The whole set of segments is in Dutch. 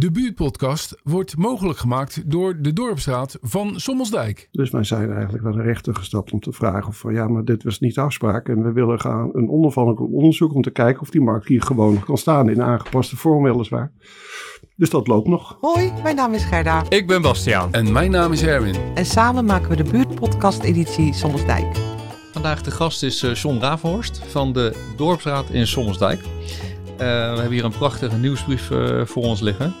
De buurtpodcast wordt mogelijk gemaakt door de Dorpsraad van Sommelsdijk. Dus wij zijn eigenlijk naar de rechter gestapt om te vragen van ja, maar dit was niet de afspraak. En we willen gaan een onafhankelijk onderzoek om te kijken of die markt hier gewoon kan staan in aangepaste vorm weliswaar. Dus dat loopt nog. Hoi, mijn naam is Gerda. Ik ben Bastiaan. En mijn naam is Erwin. En samen maken we de buurtpodcast editie Sommelsdijk. Vandaag de gast is uh, John Ravenhorst van de Dorpsraad in Sommelsdijk. Uh, we hebben hier een prachtige nieuwsbrief uh, voor ons liggen.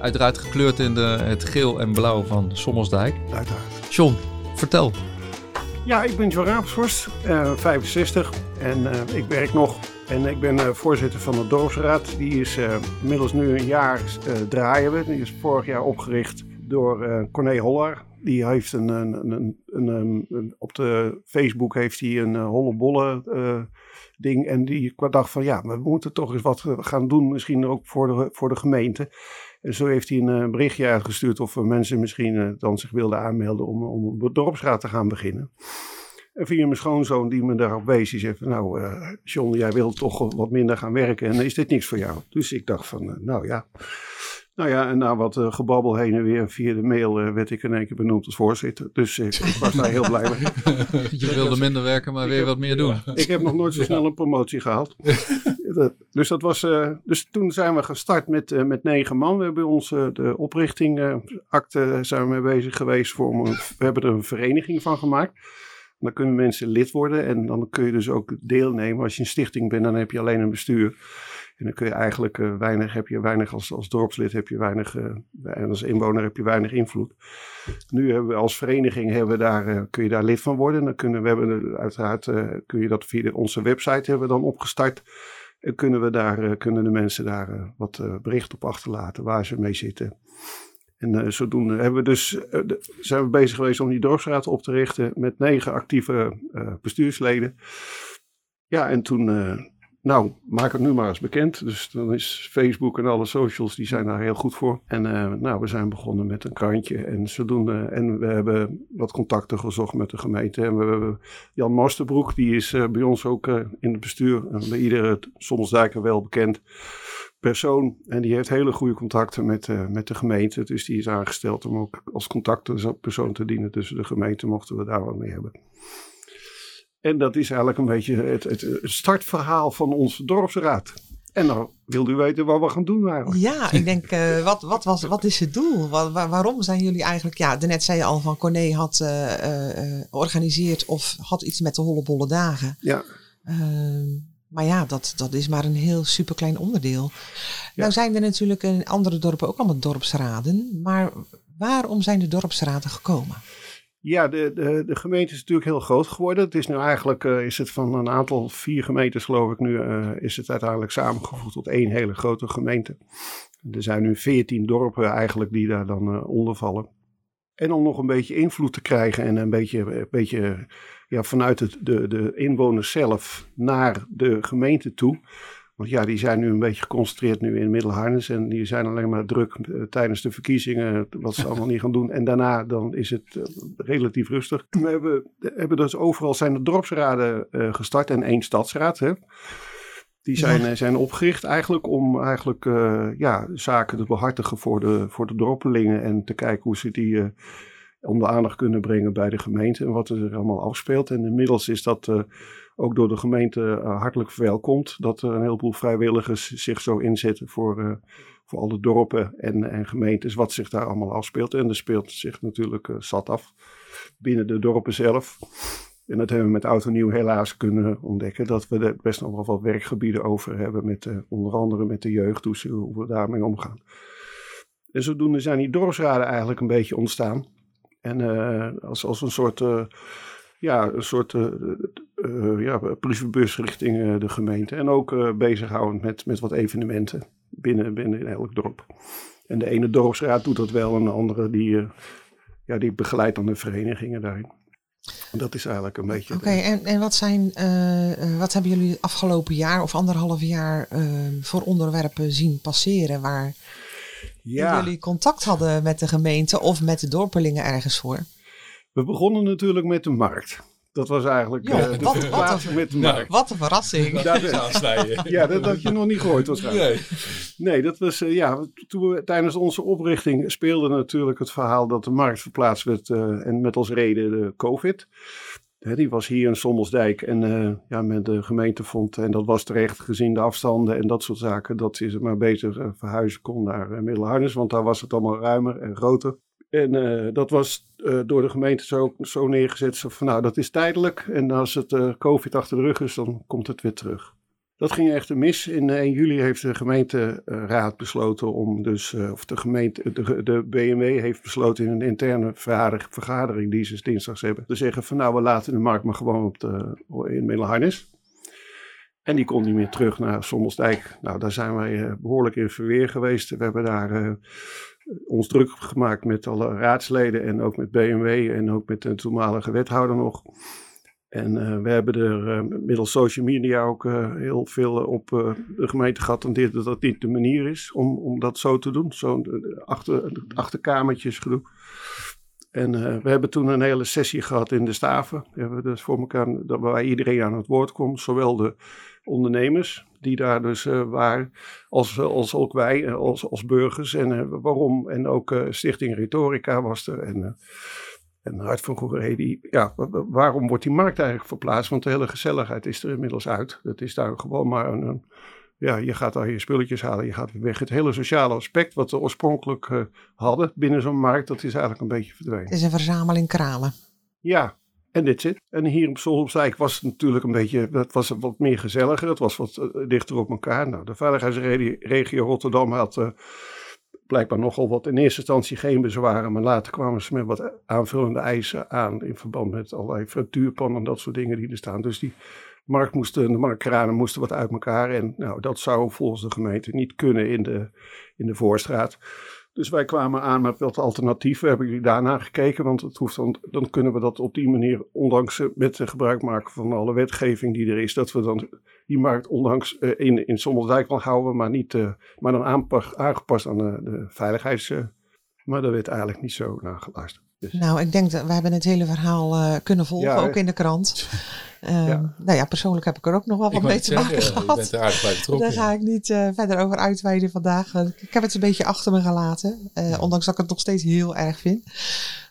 Uiteraard gekleurd in de, het geel en blauw van Sommelsdijk. Uiteraard. John, vertel. Ja, ik ben John Ravenhorst, 65 en ik werk nog. En ik ben voorzitter van de Dorpsraad. Die is inmiddels nu een jaar draaien we. Die is vorig jaar opgericht door Corné Holler. Die heeft een, een, een, een, op de Facebook heeft hij een hollebolle uh, ding. En die dacht van ja, we moeten toch eens wat gaan doen. Misschien ook voor de, voor de gemeente. En zo heeft hij een berichtje uitgestuurd of mensen misschien dan zich wilden aanmelden om, om op dorpsraad te gaan beginnen. En via mijn schoonzoon die me daarop wees, die zegt nou John, jij wilt toch wat minder gaan werken en is dit niks voor jou? Dus ik dacht van, nou ja. Nou ja, en na wat uh, gebabbel heen en weer via de mail uh, werd ik in één keer benoemd als voorzitter. Dus ik, ik was daar heel blij mee. Je wilde minder werken, maar weer heb, wat meer doen. Ik heb nog nooit zo snel een promotie gehaald. dus, dat was, uh, dus toen zijn we gestart met, met negen man. We hebben onze de oprichtingakte zijn we mee bezig geweest. Voor een, we hebben er een vereniging van gemaakt. Dan kunnen mensen lid worden en dan kun je dus ook deelnemen. Als je een stichting bent, dan heb je alleen een bestuur. En dan kun je eigenlijk uh, weinig, heb je weinig als, als dorpslid, heb je weinig, uh, en als inwoner heb je weinig invloed. Nu hebben we als vereniging, hebben we daar, uh, kun je daar lid van worden. Dan kunnen we hebben uiteraard, kun je dat via onze website hebben we dan opgestart. En kunnen we daar, kunnen de mensen daar wat bericht op achterlaten waar ze mee zitten. En zodoende hebben we dus, zijn we bezig geweest om die dorpsraad op te richten met negen actieve bestuursleden. Ja, en toen nou, maak het nu maar eens bekend. Dus dan is Facebook en alle socials, die zijn daar heel goed voor. En uh, nou, we zijn begonnen met een krantje en zodoende. En we hebben wat contacten gezocht met de gemeente. En we hebben Jan Masterbroek, die is uh, bij ons ook uh, in het bestuur. En bij iedere Sommelsdijker wel bekend persoon. En die heeft hele goede contacten met, met de gemeente. Dus die is aangesteld om ook als contactpersoon te dienen tussen de gemeente, mochten we daar wat mee hebben. En dat is eigenlijk een beetje het, het startverhaal van onze dorpsraad. En dan wilde u weten wat we gaan doen eigenlijk. Ja, ik denk, uh, wat, wat, was, wat is het doel? Waar, waar, waarom zijn jullie eigenlijk... Ja, daarnet zei je al van Corné had georganiseerd uh, uh, of had iets met de hollebolle dagen. Ja. maar ja, dat, dat is maar een heel superklein onderdeel. Ja. Nou zijn er natuurlijk in andere dorpen ook allemaal dorpsraden. Maar waarom zijn de dorpsraden gekomen? Ja, de, de, gemeente is natuurlijk heel groot geworden. Het is nu eigenlijk, uh, is het van een aantal, vier gemeentes geloof ik nu, uh, is het uiteindelijk samengevoegd tot één hele grote gemeente. Er zijn nu veertien dorpen eigenlijk die daar dan uh, onder vallen. En om nog een beetje invloed te krijgen en een beetje, een beetje ja, vanuit het, de, de inwoners zelf naar de gemeente toe, want ja, die zijn nu een beetje geconcentreerd nu in Middelharnis. En die zijn alleen maar druk uh, tijdens de verkiezingen. Wat ze allemaal niet gaan doen. En daarna dan is het uh, relatief rustig. We hebben, hebben dus overal zijn de dorpsraden uh, gestart. En één stadsraad. Hè. Die zijn, ja. zijn opgericht eigenlijk om eigenlijk, ja, zaken te behartigen voor de, voor de dorpelingen. En te kijken hoe ze die onder aandacht kunnen brengen bij de gemeente. En wat er allemaal afspeelt. En inmiddels is dat ook door de gemeente uh, hartelijk verwelkomd. Dat er een heleboel vrijwilligers zich zo inzetten voor, uh, voor alle dorpen en, en gemeentes, wat zich daar allemaal afspeelt. En er speelt zich natuurlijk uh, zat af binnen de dorpen zelf. En dat hebben we met Oud Nieuw helaas kunnen ontdekken. Dat we er best nog wel wat werkgebieden over hebben. Met, onder andere met de jeugd, hoe, we daarmee omgaan. En zodoende zijn die dorpsraden eigenlijk een beetje ontstaan. En als, als een soort ja, een soort ja, brievenbus richting uh, de gemeente. En ook bezighoudend met, met wat evenementen binnen, binnen elk dorp. En de ene dorpsraad doet dat wel en de andere die, ja, die begeleidt dan de verenigingen daarin. Dat is eigenlijk een beetje... Oké, okay, en, en wat, zijn, wat hebben jullie afgelopen jaar of anderhalf jaar voor onderwerpen zien passeren waar ja. jullie contact hadden met de gemeente of met de dorpelingen ergens voor? We begonnen natuurlijk met de markt. Dat was eigenlijk Ja, eh, de wat- wat met de Nou, markt. Wat een verrassing. Daar ben- aansnijden. ja, dat had je nog niet gehoord waarschijnlijk. Nee. Nee, dat was, eh, ja, toen we, tijdens onze oprichting speelde natuurlijk het verhaal dat de markt verplaatst werd eh, en met als reden de COVID. Hè, die was hier in Sommelsdijk en eh, ja, met de gemeente vond, en dat was terecht gezien de afstanden en dat soort zaken, dat ze maar beter verhuizen kon naar uh, Middelharnis, want daar was het allemaal ruimer en groter. En eh, dat was eh, door de gemeente zo, zo neergezet, zo van nou dat is tijdelijk en als het eh, COVID achter de rug is, dan komt het weer terug. Dat ging echter mis. In 1 juli heeft de gemeenteraad besloten om dus, of de gemeente, de, de BMW heeft besloten in een interne vergader- vergadering die ze dinsdags hebben, te zeggen van nou we laten de markt maar gewoon op de, in Middelharnis. En die kon niet meer terug naar Sommelsdijk. Nou, daar zijn wij eh, behoorlijk in verweer geweest. We hebben daar ons druk gemaakt met alle raadsleden en ook met BMW en ook met de toenmalige wethouder nog. En uh, we hebben er uh, middels social media ook uh, heel veel op de gemeente geattendeerd dat dat niet de manier is om, om dat zo te doen. Zo'n achter, achterkamertjes gedoe. En we hebben toen een hele sessie gehad in de staven. We hebben dus voor elkaar, waarbij iedereen aan het woord komt. Zowel de ondernemers die daar dus waren, als, als ook wij als, als burgers. En waarom. En ook Stichting Rhetorica was er. En, en Hart van Goeree, die, ja, waarom wordt die markt eigenlijk verplaatst? Want de hele gezelligheid is er inmiddels uit. Het is daar gewoon maar een, een ja, je gaat daar je spulletjes halen, je gaat weer weg. Het hele sociale aspect wat we oorspronkelijk uh, hadden binnen zo'n markt, dat is eigenlijk een beetje verdwenen. Het is een verzameling kralen. Ja, en dit zit. En hier op Solomsdijk was het natuurlijk een beetje, was wat meer gezelliger. Het was wat uh, dichter op elkaar. Nou, de veiligheidsregio Rotterdam had... Uh, blijkbaar nogal wat in eerste instantie geen bezwaren, maar later kwamen ze met wat aanvullende eisen aan in verband met allerlei frituurpannen en dat soort dingen die er staan. Dus die markt moesten, de marktkranen moesten wat uit elkaar en nou, dat zou volgens de gemeente niet kunnen in de, in de voorstraat. Dus wij kwamen aan met wat alternatieven. Hebben jullie daarna gekeken? Want het hoeft dan, dan kunnen we dat op die manier, ondanks met gebruik maken van alle wetgeving die er is, dat we dan die markt ondanks uh, in, in Sommelsdijk wel houden, maar, niet, uh, maar dan aanpas, aangepast aan de, de veiligheids. Uh, maar daar werd eigenlijk niet zo naar geluisterd. Dus. Nou, ik denk dat we hebben het hele verhaal uh, kunnen volgen, ja, ook in de krant. Uh, ja. Nou ja, persoonlijk heb ik er ook nog wel wat mee te maken zeggen, gehad. Je bent er aardig bij betrokken. Daar ga ik niet uh, verder over uitweiden vandaag. Ik heb het een beetje achter me gelaten, ja. ondanks dat ik het nog steeds heel erg vind.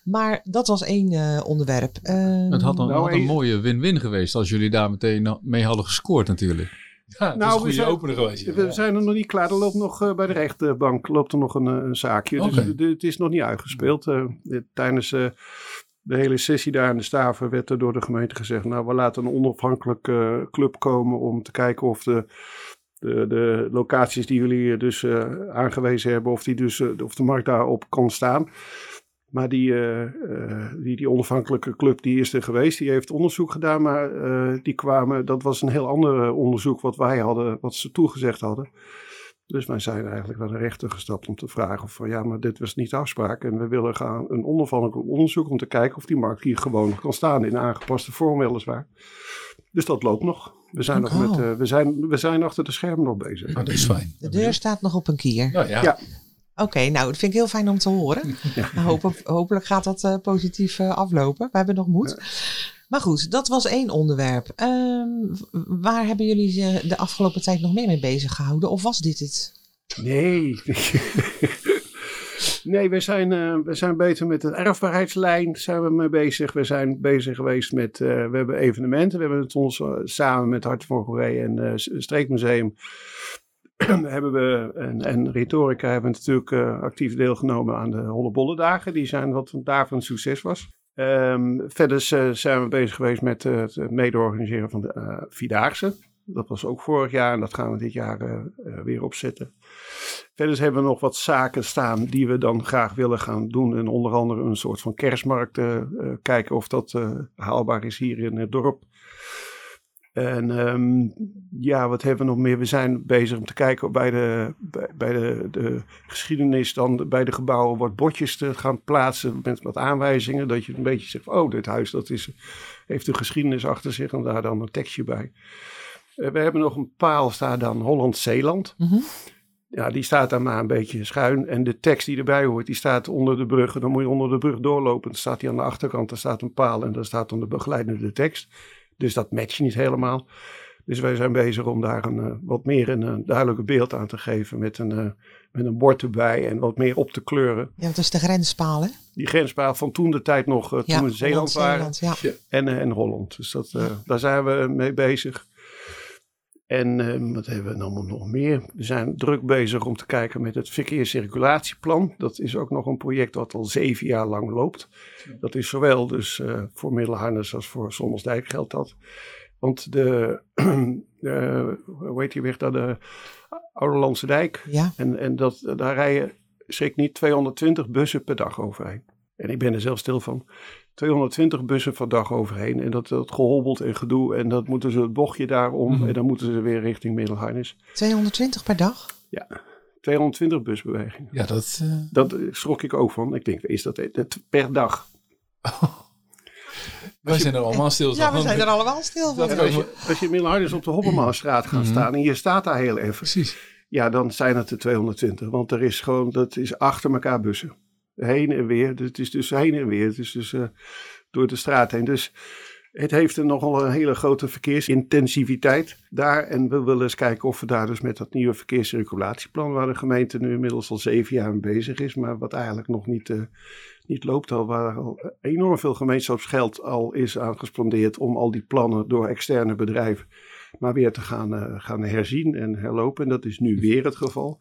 Maar dat was één onderwerp. Ehm, het had een, nou, had een mooie win-win geweest als jullie daar meteen mee hadden gescoord natuurlijk. Ja, nou, we zijn, opener geweest. Ja. We zijn er nog niet klaar. Er loopt nog uh, bij de rechtbank loopt er nog een, een zaakje. Okay. Dus het is nog niet uitgespeeld. Uh, tijdens uh, de hele sessie daar in de Staven werd er door de gemeente gezegd... nou, we laten een onafhankelijke club komen om te kijken of de... De, de locaties die jullie dus aangewezen hebben, of, die dus, of de markt daarop kan staan. Maar die, die, die onafhankelijke club die is er geweest, die heeft onderzoek gedaan, maar die kwamen, dat was een heel ander onderzoek wat wij hadden, wat ze toegezegd hadden. Dus wij zijn eigenlijk naar de rechter gestapt om te vragen van ja, maar dit was niet de afspraak en we willen gaan een onafhankelijk onderzoek om te kijken of die markt hier gewoon kan staan in aangepaste vorm weliswaar. Dus dat loopt nog. We zijn, oh. nog met, we zijn, we zijn achter de schermen nog bezig. Oh, dat is fijn. De deur staat nog op een kier. Nou, ja. ja. Oké, okay, nou, dat vind ik heel fijn om te horen. Ja. Nou, hoop, hopelijk gaat dat uh, positief uh, aflopen. We hebben nog moed. Ja. Maar goed, dat was één onderwerp. Um, waar hebben jullie de afgelopen tijd nog meer mee bezig gehouden? Of was dit het? Nee. nee, we zijn, uh, we zijn bezig met de erfbaarheidslijn. Zijn we mee bezig. We zijn bezig geweest met. we hebben evenementen. We hebben het ons samen met Hart van Goeree en Streekmuseum hebben we, en, en Rhetorica hebben natuurlijk uh, actief deelgenomen aan de Hollebolle dagen. Die zijn wat daarvan een succes was. Um, verder zijn we bezig geweest met uh, het mede-organiseren van de uh, Vierdaagse. Dat was ook vorig jaar en dat gaan we dit jaar weer opzetten. Verder hebben we nog wat zaken staan die we dan graag willen gaan doen. En onder andere een soort van kerstmarkt. kijken of dat haalbaar is hier in het dorp. En um, ja, wat hebben we nog meer? We zijn bezig om te kijken bij de, bij, bij de, de geschiedenis, dan bij de gebouwen wat bordjes te gaan plaatsen met wat aanwijzingen. Dat je een beetje zegt, oh, dit huis dat is, heeft een geschiedenis achter zich en daar dan een tekstje bij. Uh, we hebben nog een paal staan dan Holland-Zeeland. Mm -hmm. Ja, die staat daar maar een beetje schuin. En de tekst die erbij hoort, die staat onder de brug. Dan moet je onder de brug doorlopen. Dan staat die aan de achterkant, daar staat een paal en daar staat dan de begeleidende tekst. Dus dat matcht niet helemaal. Dus wij zijn bezig om daar een, uh, wat meer een, een duidelijke beeld aan te geven met een, uh, met een bord erbij en wat meer op te kleuren. Ja, dat is de grenspaal hè? Die grenspaal van toen de tijd nog, uh, toen ja, we Zeeland waren Zeeland, ja. en, en Holland. Dus dat, daar zijn we mee bezig. En uh, wat hebben we allemaal nog meer? We zijn druk bezig om te kijken met het verkeerscirculatieplan. Dat is ook nog een project wat al zeven jaar lang loopt. Dat is zowel dus uh, voor Middelharnis als voor Sommersdijk geldt dat. Want de, uh, hoe heet die weg daar, de Ouderlandse Dijk. Ja. En, en dat, daar rijden, schrik niet, 220 bussen per dag overheen. En ik ben er zelf stil van. 220 bussen per dag overheen. En dat, dat gehobbeld en gedoe. En dat moeten ze het bochtje daarom. Mm. En dan moeten ze weer richting Middelharnis. 220 per dag? Ja, 220 busbewegingen. Ja, dat... Uh... Dat schrok ik ook van. Ik denk, is dat, dat per dag? Wij zijn er allemaal stil van. Ja, we zijn er allemaal stil van. Als je, als je Middelharnis op de Hobbemaalstraat gaat Mhm. staan. En je staat daar heel even. Precies. Ja, dan zijn het er 220. Want er is gewoon, dat is achter elkaar bussen. Heen en weer. Het is dus heen en weer. Het is dus uh, door de straat heen. Dus het heeft er nogal een hele grote verkeersintensiviteit daar. En we willen eens kijken of we daar dus met dat nieuwe verkeerscirculatieplan, waar de gemeente nu inmiddels al zeven jaar mee bezig is, maar wat eigenlijk nog niet, uh, niet loopt al, waar al enorm veel gemeenschapsgeld al is aangespandeerd om al die plannen door externe bedrijven maar weer te gaan, uh, gaan herzien en herlopen. En dat is nu weer het geval.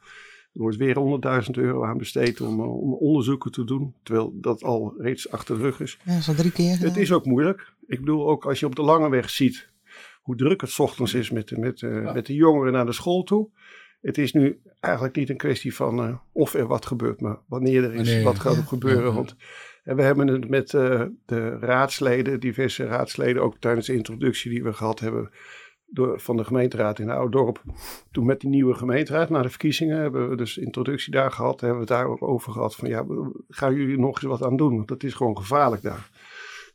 Er wordt weer 100.000 euro aan besteed om, om, onderzoeken te doen. Terwijl dat al reeds achter de rug is. Ja, zo drie keer. Het is ook moeilijk. Ik bedoel, ook als je op de lange weg ziet hoe druk het ochtends is met, met, uh, ja. met de jongeren naar de school toe. Het is nu eigenlijk niet een kwestie van uh, of er wat gebeurt, maar wanneer er is, wanneer, wat gaat er ja. gebeuren. Want en we hebben het met uh, de raadsleden, diverse raadsleden, ook tijdens de introductie die we gehad hebben door, van de gemeenteraad in Ouddorp. Toen met die nieuwe gemeenteraad, na de verkiezingen, hebben we dus introductie daar gehad. Hebben we het daar ook over gehad van ja, gaan jullie nog eens wat aan doen? Want dat is gewoon gevaarlijk daar.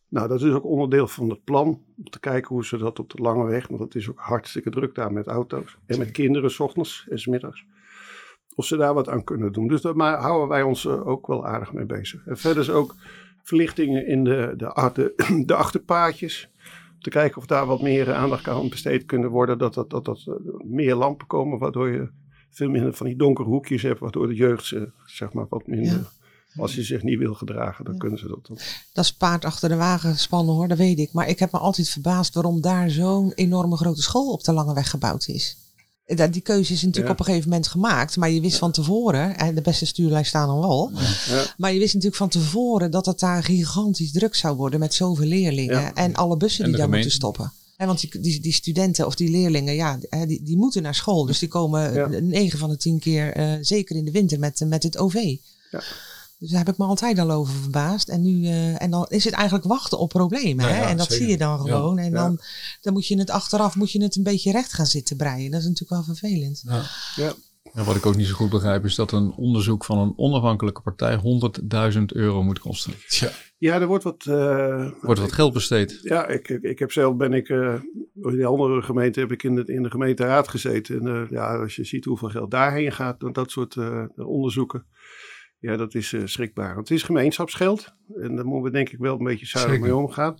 Nou, dat is ook onderdeel van het plan. Om te kijken hoe ze dat op de lange weg, want het is ook hartstikke druk daar met auto's. En met kinderen, s ochtends en s middags. Of ze daar wat aan kunnen doen. Dus daar houden wij ons ook wel aardig mee bezig. En verder is ook verlichtingen in de, de, de, de achterpaadjes te kijken of daar wat meer aandacht aan besteed kunnen worden. Dat, dat, dat, dat meer lampen komen, waardoor je veel minder van die donkere hoekjes hebt, waardoor de jeugd ze, zeg maar wat minder. Ja. Als je zich niet wil gedragen, dan ja. kunnen ze dat dan. Dat is paard achter de wagen spannen hoor, dat weet ik. Maar ik heb me altijd verbaasd waarom daar zo'n enorme grote school op de lange weg gebouwd is. Die keuze is natuurlijk ja. op een gegeven moment gemaakt. Maar je wist ja. van tevoren, en de beste stuurlijn staan al wel. Ja. Maar je wist natuurlijk van tevoren dat het daar gigantisch druk zou worden met zoveel leerlingen. En alle bussen En die daar gemeente. moeten stoppen. En want die, die, die studenten of die leerlingen, ja, die, die moeten naar school. Dus die komen Ja. 9 van de 10 keer, eh, zeker in de winter, met, met het OV. Ja. Dus daar heb ik me altijd al over verbaasd. En, nu, eh, en dan is het eigenlijk wachten op problemen. Ja, hè? ja, en dat zeker. zie je dan Ja, gewoon. en ja. dan, dan moet je het achteraf moet je het een beetje recht gaan zitten breien. Dat is natuurlijk wel vervelend. Ja. Ja. En wat ik ook niet zo goed begrijp is dat een onderzoek van een onafhankelijke partij 100.000 euro moet kosten. Tja. ja, er wordt wat. eh, Wordt wat geld besteed. Ja, ik, ik, ik heb zelf ben ik, eh, in die andere gemeente heb ik in de, in de gemeenteraad gezeten. En eh, ja, als je ziet hoeveel geld daarheen gaat, dan dat soort eh, onderzoeken. Ja, dat is eh, schrikbaar. Het is gemeenschapsgeld. En daar moeten we denk ik wel een beetje zuinig mee omgaan.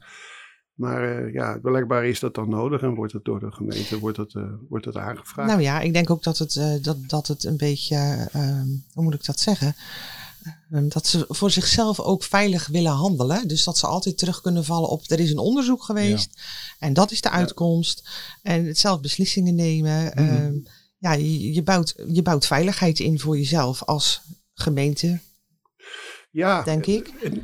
Maar eh, ja, blijkbaar is dat dan nodig en wordt het door de gemeente wordt het, eh, wordt het aangevraagd. Nou ja, ik denk ook dat het, dat, dat het een beetje, ehm, hoe moet ik dat zeggen? Ehm, dat ze voor zichzelf ook veilig willen handelen. Dus dat ze altijd terug kunnen vallen op er is een onderzoek geweest. En dat is de uitkomst. En het zelf beslissingen nemen. Mhm. Ehm, ja, je, je, bouwt, je bouwt veiligheid in voor jezelf als gemeente, ja, denk ik. En,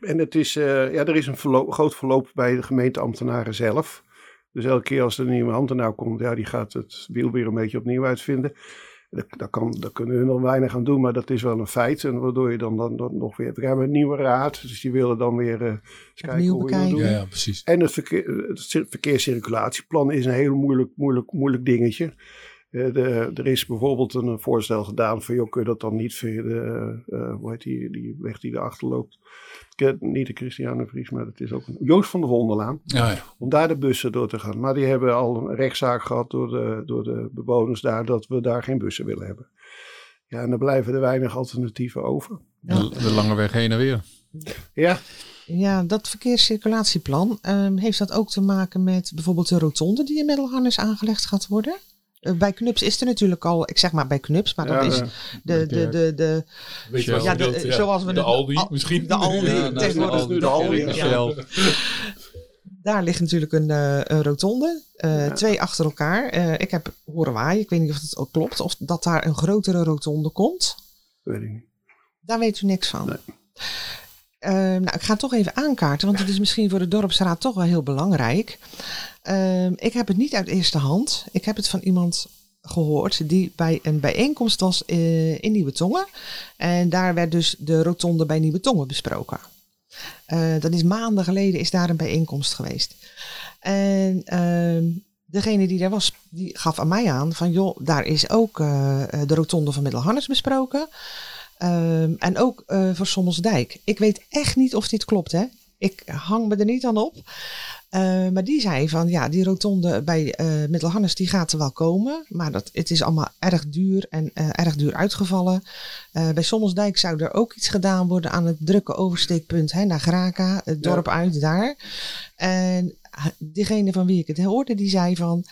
en het is, eh, ja, er is een verloop- groot verloop bij de gemeenteambtenaren zelf. Dus elke keer als er een nieuwe ambtenaar komt, ja, die gaat het wiel weer een beetje opnieuw uitvinden. Daar, kan, daar kunnen hun nog weinig aan doen, maar dat is wel een feit. En waardoor je dan, dan, dan nog weer... We hebben een nieuwe raad, dus die willen dan weer eh, eens kijken hoe we dat bekijken. doen. Ja, ja, precies. En het, verkeer, het cir- verkeerscirculatieplan is een heel moeilijk, moeilijk, moeilijk dingetje. De, er is bijvoorbeeld een voorstel gedaan van, joh, kun je dat dan niet via de, hoe heet die, die weg die erachter loopt? niet de Christiane Vries, maar het is ook een, Joost van der Wonderlaan. Ja, ja. Om daar de bussen door te gaan. Maar die hebben al een rechtszaak gehad door de, door de bewoners daar, dat we daar geen bussen willen hebben. Ja, en dan blijven er weinig alternatieven over. De, de lange weg heen en weer. Ja, ja, dat verkeerscirculatieplan, um, heeft dat ook te maken met bijvoorbeeld de rotonde die in Middelharnis aangelegd gaat worden? Uh, bij Knups is er natuurlijk al, ik zeg maar bij Knups, maar dat is de, de, de, de, de Weet je ja, de, ja, zoals we de, de Aldi misschien? De Aldi, ja, tegenwoordig de Aldi. De Aldi. Daar ligt natuurlijk een, uh, een rotonde, uh, ja. twee achter elkaar. ik heb horen waaien, ik weet niet of het ook klopt, of dat daar een grotere rotonde komt. Weet ik niet. Daar weet u niks van. Nee. Uh, nou, ik ga het toch even aankaarten, want het is misschien voor de dorpsraad toch wel heel belangrijk. Uh, ik heb het niet uit eerste hand. Ik heb het van iemand gehoord die bij een bijeenkomst was uh, in Nieuwe Tongen. En daar werd dus de rotonde bij Nieuwe Tongen besproken. Uh, dat is maanden geleden is daar een bijeenkomst geweest. En ehm, degene die daar was, die gaf aan mij aan van joh, daar is ook uh, de rotonde van Middelharnis besproken. Um, en ook voor Sommelsdijk. Ik weet echt niet of dit klopt, hè. Ik hang me er niet aan op. Uh, maar die zei van ja, die rotonde bij uh, Middelhannes die gaat er wel komen. Maar dat, het is allemaal erg duur en uh, erg duur uitgevallen. bij Sommelsdijk zou er ook iets gedaan worden aan het drukke oversteekpunt hè, naar Graka, het dorp ja. uit daar. En diegene van wie ik het hoorde, die zei van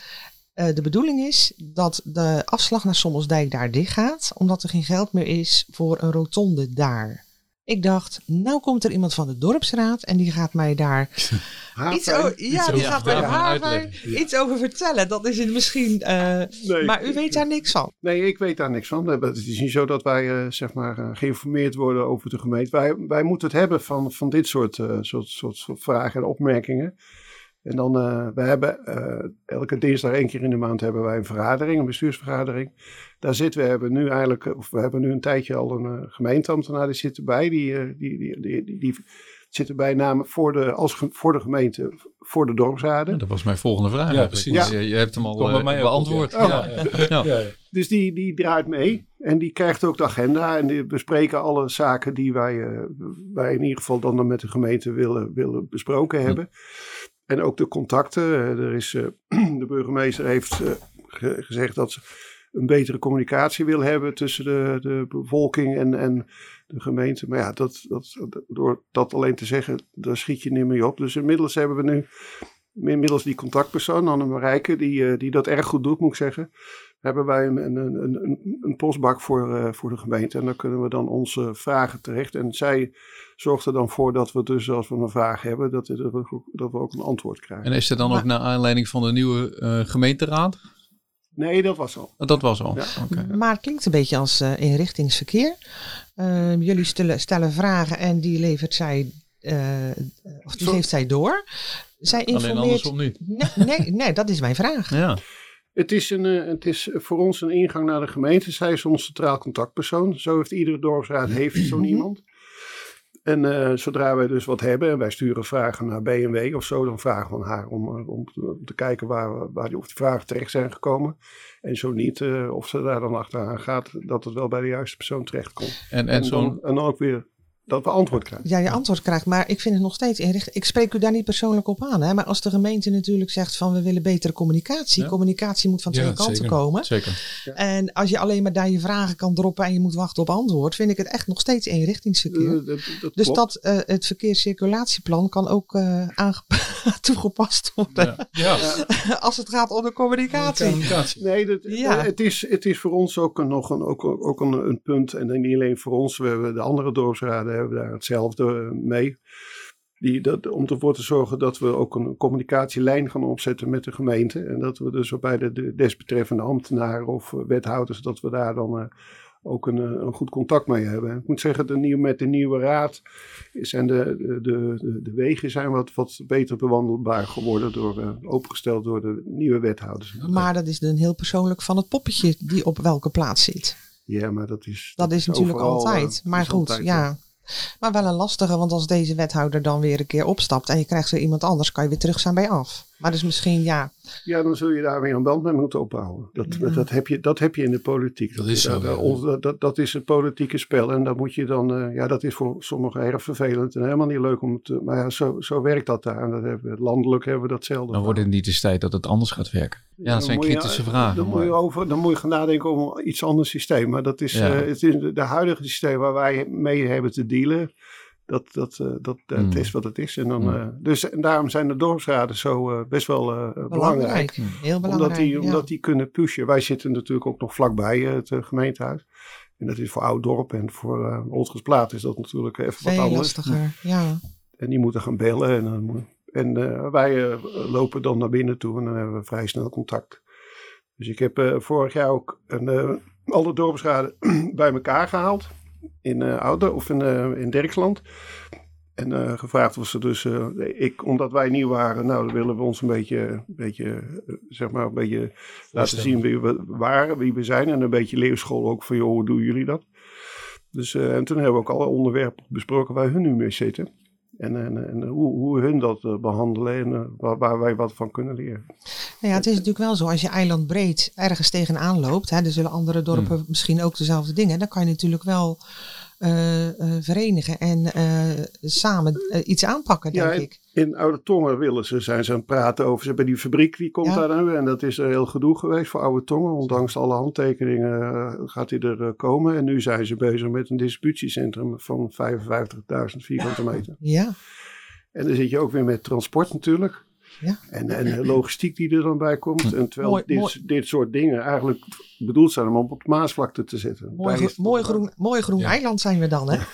de bedoeling is dat de afslag naar Sommelsdijk daar dicht gaat, omdat er geen geld meer is voor een rotonde daar. Ik dacht, nou komt er iemand van de dorpsraad en die gaat mij daar iets, over, ja, iets die gaat mij iets over vertellen. Dat is het misschien, uh, nee, maar u weet daar niks van. Nee, ik weet daar niks van. Het is niet zo dat wij uh, zeg maar uh, geïnformeerd worden over de gemeente. Wij, wij moeten het hebben van, van dit soort, soort, soort, soort vragen en opmerkingen. En dan, uh, we hebben uh, elke dinsdag één keer in de maand hebben wij een vergadering, een bestuursvergadering. Daar zitten we, hebben nu eigenlijk, of we hebben nu een tijdje al een uh, gemeenteambtenaar die zit erbij. Die, die, die, die, die, die zit erbij namen voor de, als, voor de gemeente, voor de dorpsraden. Ja, dat was mijn volgende vraag. Ja, precies. Ja. Je, je, hebt hem al beantwoord. Op, ja. Ja. ja. Dus die, die draait mee en die krijgt ook de agenda en die bespreken alle zaken die wij, wij in ieder geval dan met de gemeente willen, willen besproken hebben. Hm. En ook de contacten. Er is, uh, de burgemeester heeft ge gezegd dat ze een betere communicatie wil hebben tussen de, de bevolking en, en de gemeente. Maar ja, dat, dat, door dat alleen te zeggen, daar schiet je niet mee op. Dus inmiddels hebben we nu inmiddels die contactpersoon, Anne Marijke, die, uh, die dat erg goed doet, moet ik zeggen. Hebben wij een, een, een, een postbak voor, uh, voor de gemeente. En daar kunnen we dan onze vragen terecht. En zij zorgt er dan voor dat we dus als we een vraag hebben, dat, dat, we, dat we ook een antwoord krijgen. En is er dan ook naar aanleiding van de nieuwe uh, gemeenteraad? Nee, dat was al. Dat was al. Ja. Okay. Maar het klinkt een beetje als uh, inrichtingsverkeer. Uh, jullie stellen, stellen, vragen en die levert zij, uh, of die geeft zij door. Zij informeert. Alleen andersom niet. Nee, nee, nee, dat is mijn vraag. Ja. Het is, een, het is voor ons een ingang naar de gemeente. Zij is ons centraal contactpersoon. Zo heeft iedere dorpsraad heeft zo'n iemand. En uh, zodra wij dus wat hebben en wij sturen vragen naar BMW of zo, dan vragen we haar om, eh, om, om te kijken waar, waar die, of die vragen terecht zijn gekomen. En zo niet, uh, of ze daar dan achteraan gaat, dat het wel bij de juiste persoon terechtkomt. En, en, en, dan, en dan ook weer dat we antwoord krijgen. Ja, je antwoord krijgt. Maar ik vind het nog steeds inricht. Ik spreek u daar niet persoonlijk op aan. Hè? Maar als de gemeente natuurlijk zegt van we willen betere communicatie. Ja. Communicatie moet van twee ja, kanten zeker. komen. Zeker. Ja. En als je alleen maar daar je vragen kan droppen en je moet wachten op antwoord. Vind ik het echt nog steeds eenrichtingsverkeer. Uh, dat, dat dus dat uh, het verkeerscirculatieplan kan ook uh, toegepast worden. als het gaat om de communicatie. communicatie. Nee, dat, het, is, het is voor ons ook, een, nog een, ook, ook een, een punt. En niet alleen voor ons. We hebben de andere dorpsraden hebben daar hetzelfde mee. Die, dat, om ervoor te zorgen dat we ook een communicatielijn gaan opzetten met de gemeente. En dat we dus bij de, de desbetreffende ambtenaren of wethouders, dat we daar dan uh, ook een, een, goed contact mee hebben. Ik moet zeggen, de nieuwe, met de nieuwe raad zijn de, de, de, de wegen zijn wat, wat beter bewandelbaar geworden, door, uh, opengesteld door de nieuwe wethouders. Maar dat is dan heel persoonlijk van het poppetje die op welke plaats zit. Ja, maar dat is. Dat, dat is, natuurlijk overal, altijd. Maar goed, altijd, ja. Maar wel een lastige, want als deze wethouder dan weer een keer opstapt en je krijgt weer iemand anders, kan je weer terug zijn bij af. Maar dus misschien, ja. Ja, dan zul je daar weer een band mee moeten opbouwen. Dat, dat, heb, je, dat heb je in de politiek. Dat is zo. Dat, dat, dat, is het politieke spel. En dan moet je dan, uh, ja, dat is voor sommigen erg vervelend en helemaal niet leuk om te. Maar ja, zo, zo werkt dat daar. En dat hebben, landelijk hebben we datzelfde. Dan wordt het niet eens tijd dat het anders gaat werken. Ja, dat zijn kritische vragen. Dan moet, je over, dan moet je gaan nadenken over iets anders systeem. Maar dat is, ja. uh, het is de huidige systeem waar wij mee hebben te dealen dat, dat, uh, dat, dat mm. is wat het is. En, dan, mm. uh, dus, en daarom zijn de dorpsraden zo uh, best wel belangrijk. belangrijk. Heel belangrijk. Omdat die, ja. omdat die kunnen pushen. Wij zitten natuurlijk ook nog vlakbij het gemeentehuis. En dat is voor Oud-Dorp en voor uh, Oldgesplaat is dat natuurlijk even Veel wat anders. lastiger, ja. En die moeten gaan bellen. En, dan, en wij lopen dan naar binnen toe en dan hebben we vrij snel contact. Dus ik heb vorig jaar ook een, alle dorpsraden bij elkaar gehaald in uh, Oude of in, uh, in Dirksland. En uh, gevraagd was ze dus, ik, omdat wij nieuw waren, nou dan willen we ons een beetje, beetje zeg maar, een beetje laten zien wie we waren, wie we zijn. En een beetje leerschool ook van, joh, hoe doen jullie dat? Dus, en toen hebben we ook alle onderwerpen besproken waar hun nu mee zitten. En, en, en hoe, hoe hun dat behandelen en waar, waar, wij wat van kunnen leren. Nou ja, het is natuurlijk wel zo, als je eiland breed ergens tegenaan loopt, hè, er zullen andere dorpen hmm. misschien ook dezelfde dingen, dan kan je natuurlijk wel uh, uh, verenigen en uh, samen iets aanpakken, denk ja, ik. In Oude Tongen willen ze, zijn ze aan het praten over, ze hebben die fabriek, die komt ja. daar nu en dat is er heel gedoe geweest voor Oude Tongen. Ondanks alle handtekeningen gaat die er komen en nu zijn ze bezig met een distributiecentrum van 55.000 vierkante meter. Ja. En dan zit je ook weer met transport natuurlijk. Ja. En, en logistiek die er dan bij komt. En terwijl mooi, dit, mooi. dit soort dingen eigenlijk bedoeld zijn om op het Maasvlakte te zetten. Mooi, mooi groen, mooi groen ja. eiland zijn we dan, hè?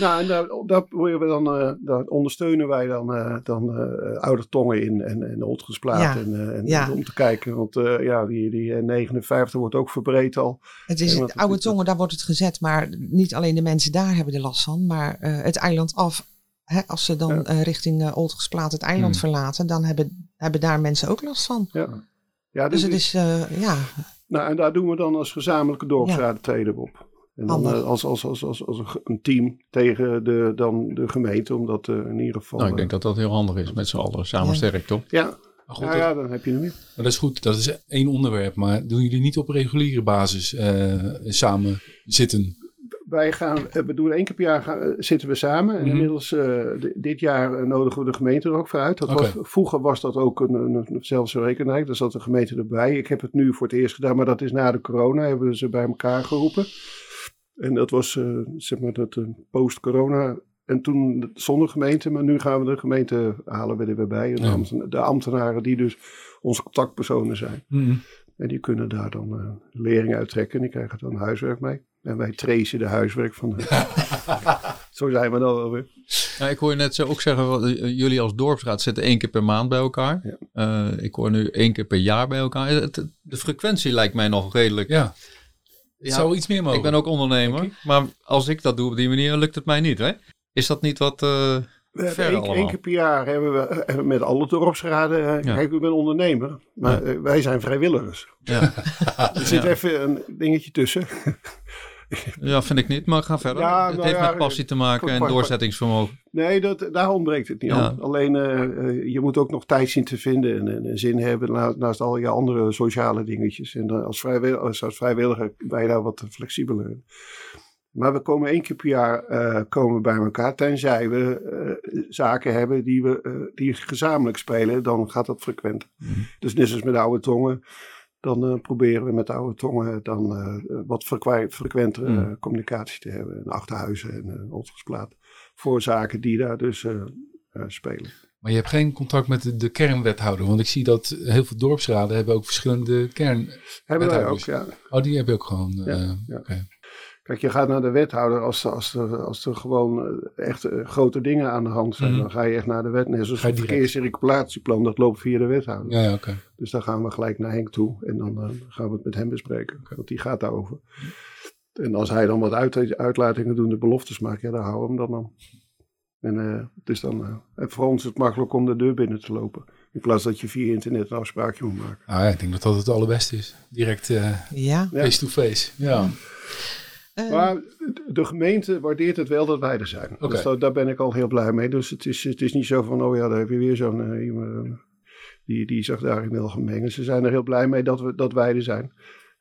nou, en daar, daar, we dan, uh, daar ondersteunen wij dan, uh, dan uh, oude tongen in en, en Oldgesplaat. Ja. En, en ja. om te kijken, want ja, die, die 59 wordt ook verbreed al. Het is het, oude tongen, daar wordt het gezet, maar niet alleen de mensen daar hebben er last van, maar het eiland af Hè, als ze dan ja. uh, richting uh, Oldgesplaat het eiland hmm. verlaten, dan hebben, hebben daar mensen ook last van. Ja. Ja, dus, het is, uh, ja. Nou, en daar doen we dan als gezamenlijke dorpsraad ja. treden op. En dan als, als, als, als, als een team tegen de, dan de gemeente, omdat in ieder geval... Nou, ik denk dat dat heel handig is, met z'n allen samen ja. sterk, toch? Ja, Goed, ja, ja, dan heb je hem weer. Maar dat is goed, dat is één onderwerp. Maar doen jullie niet op reguliere basis samen zitten? Wij gaan, we doen één keer per jaar gaan, zitten we samen. En mm -hmm. inmiddels uh, dit jaar nodigen we de gemeente er ook voor uit. Dat okay. was, vroeger was dat ook een, een, een zelfverrekenheid. Daar zat de gemeente erbij. Ik heb het nu voor het eerst gedaan, maar dat is na de corona. Hebben we ze bij elkaar geroepen. En dat was uh, zeg maar dat uh, post-corona. En toen zonder gemeente, maar nu gaan we de gemeente halen we er weer bij. De, ja. ambten, de ambtenaren die dus onze contactpersonen zijn. Mm -hmm. En die kunnen daar dan lering uittrekken. En die krijgen dan huiswerk mee. En wij tracen de huiswerk van Zo zijn we dan wel weer. Ja, ik hoor je net zo ook zeggen, jullie als dorpsraad zitten één keer per maand bij elkaar. Ja. Uh, ik hoor nu één keer per jaar bij elkaar. Het, de frequentie lijkt mij nog redelijk. Ja. ja zou iets meer mogen. Ik ben ook ondernemer, maar als ik dat doe op die manier, lukt het mij niet. Hè? Is dat niet wat... Uh, Eén keer per jaar hebben we, hebben we met alle dorpsraden. Ja. Kijk, ik ben ondernemer, maar ja. wij zijn vrijwilligers. Ja. er zit even een dingetje tussen. Ja, vind ik niet, maar ga verder. Ja, het nou heeft ja, met passie te maken en doorzettingsvermogen. Nee, dat, daar ontbreekt het niet aan. Alleen uh, je moet ook nog tijd zien te vinden en, en, en zin hebben naast, naast, al je andere sociale dingetjes. En uh, als, vrijwilliger, als, als vrijwilliger ben je daar wat flexibeler. Maar we komen één keer per jaar uh, komen bij elkaar. Tenzij we zaken hebben die we die gezamenlijk spelen, dan gaat dat frequent. Mm -hmm. Dus net als met de oude tongen dan uh, proberen we met de oude tongen dan uh, wat frequentere mm. uh, communicatie te hebben. En achterhuizen en uh. Voor zaken die daar dus spelen. Maar je hebt geen contact met de, de, kernwethouder. Want ik zie dat heel veel dorpsraden hebben ook verschillende kern. Hebben wij ook, ja. Oh, die hebben ook gewoon. Ja, ja. Okay. Kijk, je gaat naar de wethouder als er, als er, als er gewoon echt grote dingen aan de hand zijn. Mm. Dan ga je echt naar de wet. Net zoals het verkeerscirculatieplan, dat loopt via de wethouder. Ja, ja. Okay. Dus dan gaan we gelijk naar Henk toe en dan uh, gaan we het met hem bespreken. Want die gaat daarover. En als hij dan wat uit, uitlatingen doet, de beloftes maakt, ja, dan houden we hem dan aan. En uh, het is dan uh, en voor ons het makkelijk om de deur binnen te lopen. In plaats dat je via internet een afspraakje moet maken. Ah, ja, ik denk dat dat het allerbeste is. Direct ja. face-to-face. -face. Ja. Eh, Maar de gemeente waardeert het wel dat wij er zijn. Dus daar, daar ben ik al heel blij mee. Dus het is, het is niet zo van, oh ja, daar heb je weer zo'n eh, die, die zich daarin wil gaan mengen. Ze zijn er heel blij mee dat, we, dat wij er zijn.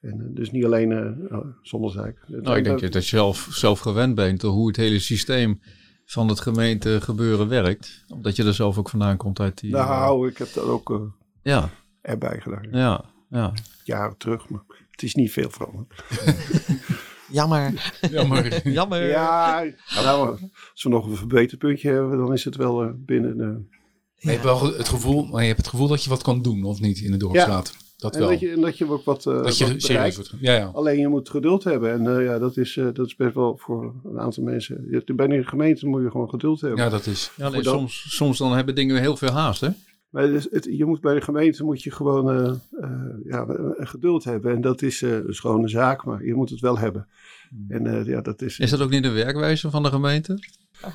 En, eh, dus niet alleen eh oh, Zondersdijk. Nou, ik denk dat je zelf, zelf gewend bent hoe het hele systeem van het gemeentegebeuren werkt. Omdat je er zelf ook vandaan komt uit die... Nou, ik heb dat ook ja, erbij gedaan. ja, ja. Jaren terug, maar het is niet veel veranderd. jammer. Jammer. jammer. Ja, nou, als we nog een verbeterpuntje hebben, dan is het wel eh, binnen de... Je hebt wel het gevoel, maar je hebt het gevoel dat je wat kan doen, of niet, in de dorpsraad. Dat En wel. dat je, en dat je ook wat, eh, dat wat je bereikt. serieus wordt. Ja, ja. Alleen je moet geduld hebben. En eh, ja, dat is, eh, dat is best wel voor een aantal mensen. Je- Bij een gemeente moet je gewoon geduld hebben. ja, dat is. ja soms, soms dan hebben dingen heel veel haast, hè? Maar het je moet bij de gemeente moet je gewoon eh, eh, ja, geduld hebben. En dat is eh, een schone zaak, maar je moet het wel hebben. En eh, ja, dat is, Is dat ook niet de werkwijze van de gemeente?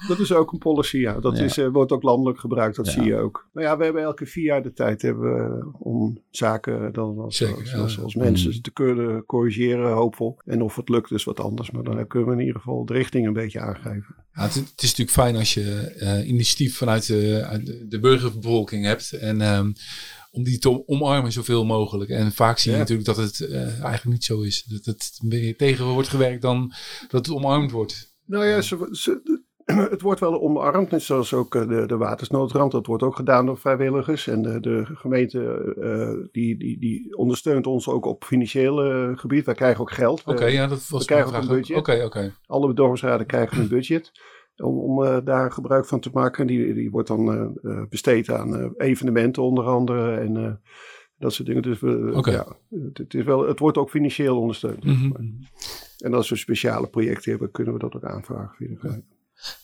Dat is ook een policy. Ja. Dat Ja. Is, eh, wordt ook landelijk gebruikt, dat Ja. zie je ook. Maar ja, we hebben elke vier jaar de tijd hebben, we om zaken dan als, Zeker, als, ja, als, ja. als mensen te kunnen corrigeren, hoopvol. En of het lukt is wat anders. Maar dan kunnen we in ieder geval de richting een beetje aangeven. Ja, het, het is natuurlijk fijn als je eh, initiatief vanuit de, uit de, burgerbevolking hebt. En ehm, om die te omarmen zoveel mogelijk. En vaak zie je Ja. natuurlijk dat het eh, eigenlijk niet zo is. Dat het meer tegen wordt gewerkt dan dat het omarmd wordt. Nou ja, ze, ze- het wordt wel omarmd, net zoals ook eh, de, de watersnoodramp. Dat wordt ook gedaan door vrijwilligers. En de, de gemeente eh, die, die, die ondersteunt ons ook op financieel eh, gebied. Wij krijgen ook geld. Oké, ja, dat was krijgen mijn ook een budget. Oké, oké. alle dorpsraden krijgen een budget. Om, om daar gebruik van te maken. Die, die wordt dan besteed aan evenementen onder andere. En dat soort dingen. Dus we, ja, het, het is wel, het wordt ook financieel ondersteund. Mhm. En als we speciale projecten hebben, kunnen we dat ook aanvragen via de.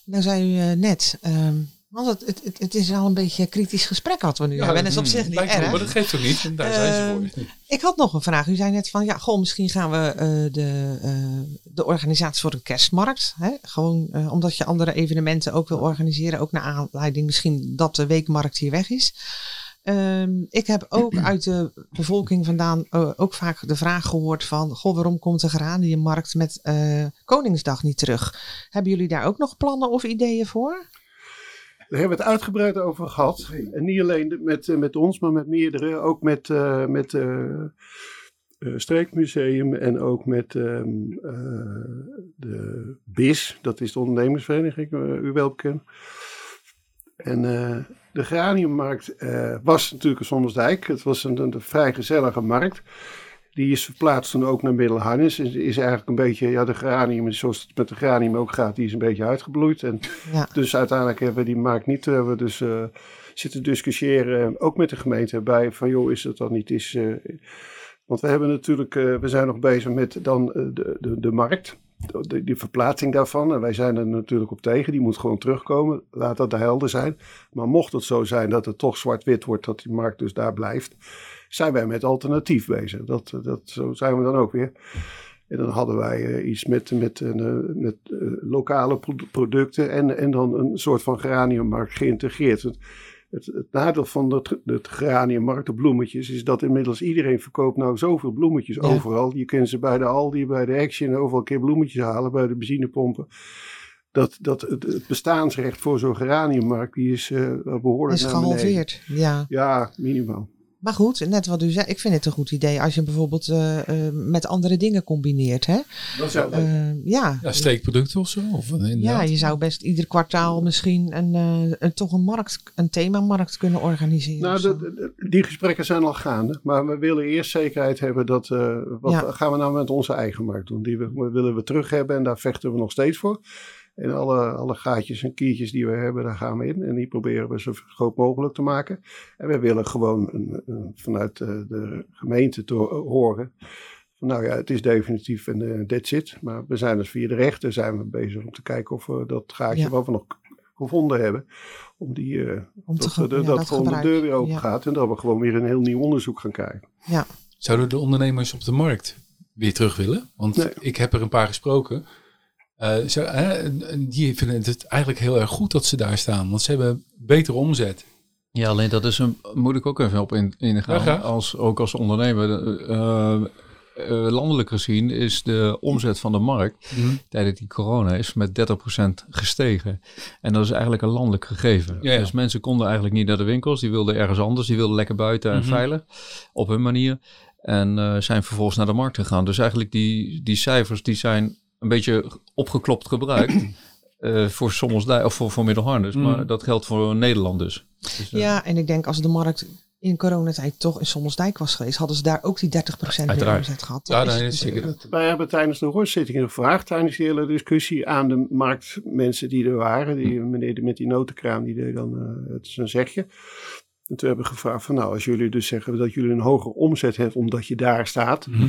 Nou zei u eh, net, ehm, want het, het, het, is al een beetje een kritisch gesprek wat we nu hebben. En dat is op zich niet erg. Maar dat geeft ook niet. En daar zijn ze Ehm, voor. Ik had nog een vraag. U zei net van, ja, goh, misschien gaan we eh, de, eh, de organisatie voor een kerstmarkt. Hè? Gewoon omdat je andere evenementen ook wil organiseren. Ook naar aanleiding misschien dat de weekmarkt hier weg is. Ehm, ik heb ook uit de bevolking vandaan eh, ook vaak de vraag gehoord van, goh, waarom komt de geraniummarkt met eh, Koningsdag niet terug? Hebben jullie daar ook nog plannen of ideeën voor? Daar hebben we het uitgebreid over gehad. En niet alleen met, eh, met ons, maar met meerdere. Ook met, eh met eh, Streekmuseum en ook met ehm, eh, de BIS. Dat is de ondernemersvereniging, eh, u wel bekend. En de graniummarkt eh, was natuurlijk een Sommersdijk. Het was een, een, vrij gezellige markt. Die is verplaatst toen ook naar Middelharnis. Is, is eigenlijk een beetje, ja, de granium, zoals het met de granium ook gaat, die is een beetje uitgebloeid. En Ja. dus uiteindelijk hebben we die markt niet. We hebben dus eh, zitten discussiëren, ook met de gemeente bij, van joh, is het dan niet eh, want we hebben natuurlijk, eh, we zijn nog bezig met dan eh, de, de, de markt. De, die verplaatsing daarvan. En wij zijn er natuurlijk op tegen. Die moet gewoon terugkomen. Laat dat helder zijn. Maar mocht het zo zijn dat het toch zwart-wit wordt, dat die markt dus daar blijft, zijn wij met alternatief bezig. Dat, dat, zo zijn we dan ook weer. En dan hadden wij eh, iets met, met, eh, met eh, lokale pro- producten en, en dan een soort van geraniummarkt geïntegreerd. Het, het, nadeel van dat, het geraniummarkt, de bloemetjes, is dat inmiddels iedereen verkoopt nou zoveel bloemetjes Ja. overal. Je kunt ze bij de Aldi, bij de Action overal een keer bloemetjes halen, bij de benzinepompen. Dat, dat het, het bestaansrecht voor zo'n geraniummarkt, die is eh, behoorlijk Is gehalveerd. Ja. Ja, minimaal. Maar goed, net wat u zei, ik vind het een goed idee als je hem bijvoorbeeld eh, eh, met andere dingen combineert. Hè? Dat zou Eh, ja. Ja, steekproducten of zo. Of, ja, je zou best ieder kwartaal misschien een, eh, een, toch een markt, een themamarkt kunnen organiseren. Nou, de- de- die gesprekken zijn al gaande. Maar we willen eerst zekerheid hebben dat. eh, wat Ja. gaan we nou met onze eigen markt doen? Die we, willen we terug hebben en daar vechten we nog steeds voor. En alle, alle gaatjes en kiertjes die we hebben, daar gaan we in. En die proberen we zo groot mogelijk te maken. En we willen gewoon een, een- vanuit eh, de gemeente te ho- horen. Van, nou ja, het is definitief en eh, that's it. Maar we zijn dus via de rechter zijn we bezig om te kijken of we dat gaatje Ja. wat we nog gevonden hebben. Om die, eh, Om dat, de- ja, dat, dat gewoon de deur weer open Ja. gaat. En dat we gewoon weer een heel nieuw onderzoek gaan krijgen. ja. Zouden de ondernemers op de markt weer terug willen? Want Nee. ik heb er een paar gesproken. Eh, zo, en die vinden het eigenlijk heel erg goed dat ze daar staan. Want ze hebben betere omzet. Ja, alleen dat is een, moet ik ook even op in, ingaan. als, ook als ondernemer. eh, eh, landelijk gezien is de omzet van de markt Mhm. tijdens die corona is met 30% gestegen. En dat is eigenlijk een landelijk gegeven. Ja, ja. Dus mensen konden eigenlijk niet naar de winkels. Die wilden ergens anders. Die wilden lekker buiten en Mhm. veilig op hun manier. En zijn vervolgens naar de markt gegaan. Dus eigenlijk die, die cijfers die zijn een beetje opgeklopt gebruikt. eh, voor Sommelsdijk of voor, voor Middelharnis. Maar dat geldt voor Nederland dus. dus eh, Ja, en ik denk als de markt in coronatijd toch in Sommelsdijk was geweest, hadden ze daar ook die 30% weer Uiteraard. omzet gehad. Ja, Dat nee, is zeker. Wij hebben tijdens de hoorzittingen gevraagd, tijdens die hele discussie, aan de marktmensen die er waren. Die meneer die met die notenkraam, die deed dan eh, het zijn zegje. En toen hebben we gevraagd van, nou, als jullie dus zeggen dat jullie een hogere omzet hebben omdat je daar staat, Mhm.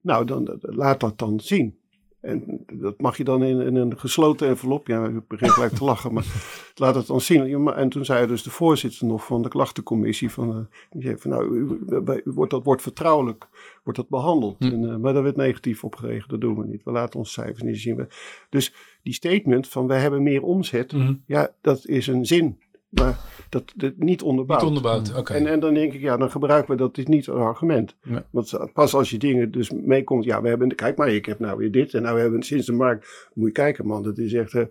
nou, dan- laat dat dan zien. En dat mag je dan in, in een gesloten envelop. Ja, ik begin gelijk te lachen, maar laat het dan zien. En toen zei dus de voorzitter nog van de klachtencommissie van, zei van nou, u, u- u wordt, dat wordt vertrouwelijk, wordt dat behandeld. Hm. En, eh, maar daar werd negatief op gereageerd, dat doen we niet. We laten onze cijfers niet zien. Dus die statement van wij hebben meer omzet, Mhm. ja, dat is een zin. Maar dat, dat niet onderbouwd. Niet onderbouwd, oké. En, en dan denk ik, ja, dan gebruiken we dat is niet een argument. Nee. Want pas als je dingen dus meekomt, ja, we hebben, kijk maar, ik heb nou weer dit en nou hebben we sinds de markt, moet je kijken man, dat is echt, eh,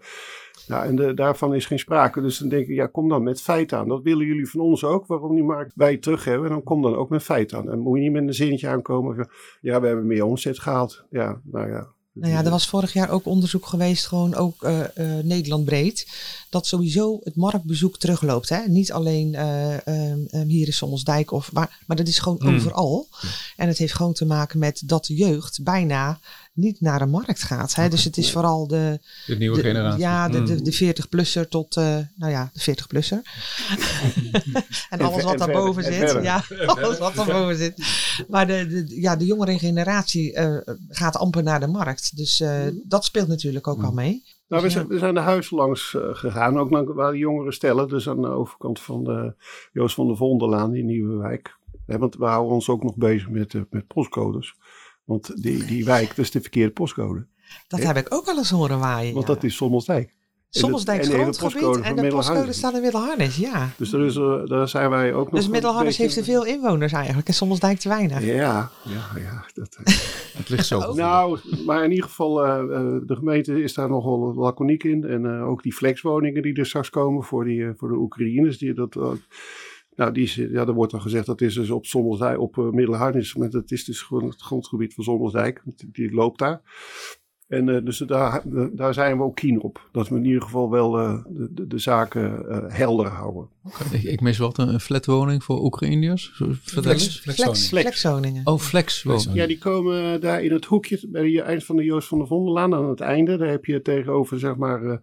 nou, en de, daarvan is geen sprake. Dus dan denk ik, ja, kom dan met feiten aan. Dat willen jullie van ons ook, waarom die markt wij terug hebben. En dan kom dan ook met feiten aan. En moet je niet met een zinnetje aankomen van, ja, we hebben meer omzet gehaald. Ja, nou ja. Nou ja, er was vorig jaar ook onderzoek geweest, gewoon ook eh, Nederland breed, dat sowieso het marktbezoek terugloopt. Hè? Niet alleen eh, ehm, ehm, hier in Sommelsdijk, of, maar, maar dat is gewoon Hmm. overal. En het heeft gewoon te maken met dat de jeugd bijna niet naar de markt gaat. Hè? Dus het is vooral de, De nieuwe de- generatie. Ja, de, de, Mm. de 40-plusser tot, eh, nou ja, de 40-plusser. en En alles wat en daarboven zit. Ja, alles wat daarboven zit. Maar de, de, ja, de jongere generatie eh, gaat amper naar de markt. Dus eh, dat speelt natuurlijk ook al mee. Nou, we Ja. zijn, we zijn de huizen langs gegaan, ook naar waar de jongeren stellen. Dus aan de overkant van de Joost van der Vonderlaan, die nieuwe wijk. Want we houden ons ook nog bezig met, met postcodes. Want die, die wijk, dat is de verkeerde postcode. Dat heb ik ook al eens horen waaien. Want ja. dat is Sommelsdijk. Sommelsdijks en de hele grondgebied postcode en de postcode Middelharnis. staat in Middelharnis, ja. Dus daar, is, eh, daar zijn wij ook nog Dus Middelharnis heeft te veel inwoners eigenlijk en Sommelsdijk te weinig. Ja, ja, ja. Dat, eh. Het ligt zo. Nou, maar in ieder geval, eh, de gemeente is daar nogal laconiek in. En eh, ook die flexwoningen die er straks komen voor, die, voor de Oekraïners. Die, dat, nou, die, is- ja, er wordt dan gezegd dat is dus op Sommelsdijk, op uh, Middelharnis. Maar dat is dus gewoon het grondgebied van Sommelsdijk. Die, die loopt daar. En eh, dus daar, daar zijn we ook keen op. Dat we in ieder geval wel eh, de, de, de zaken eh, helder houden. Ik, ik mis wat, een, flatwoning voor Oekraïners? Flex, flexwoningen. Oh, flexwoning. Ja, die komen daar in het hoekje, bij het eind van de Joost van der Vonderlaan, aan het einde. Daar heb je tegenover, zeg maar, eh,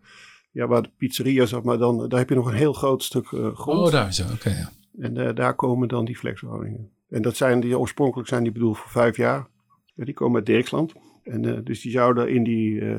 ja, waar de pizzeria, zeg maar, dan, daar heb je nog een heel groot stuk eh, grond. Oh, daar zo, oké. ja. En eh, daar komen dan die flexwoningen. En dat zijn die, oorspronkelijk zijn die bedoeld voor vijf jaar. Ja, die komen uit Dirksland. En eh, dus die zouden in die eh,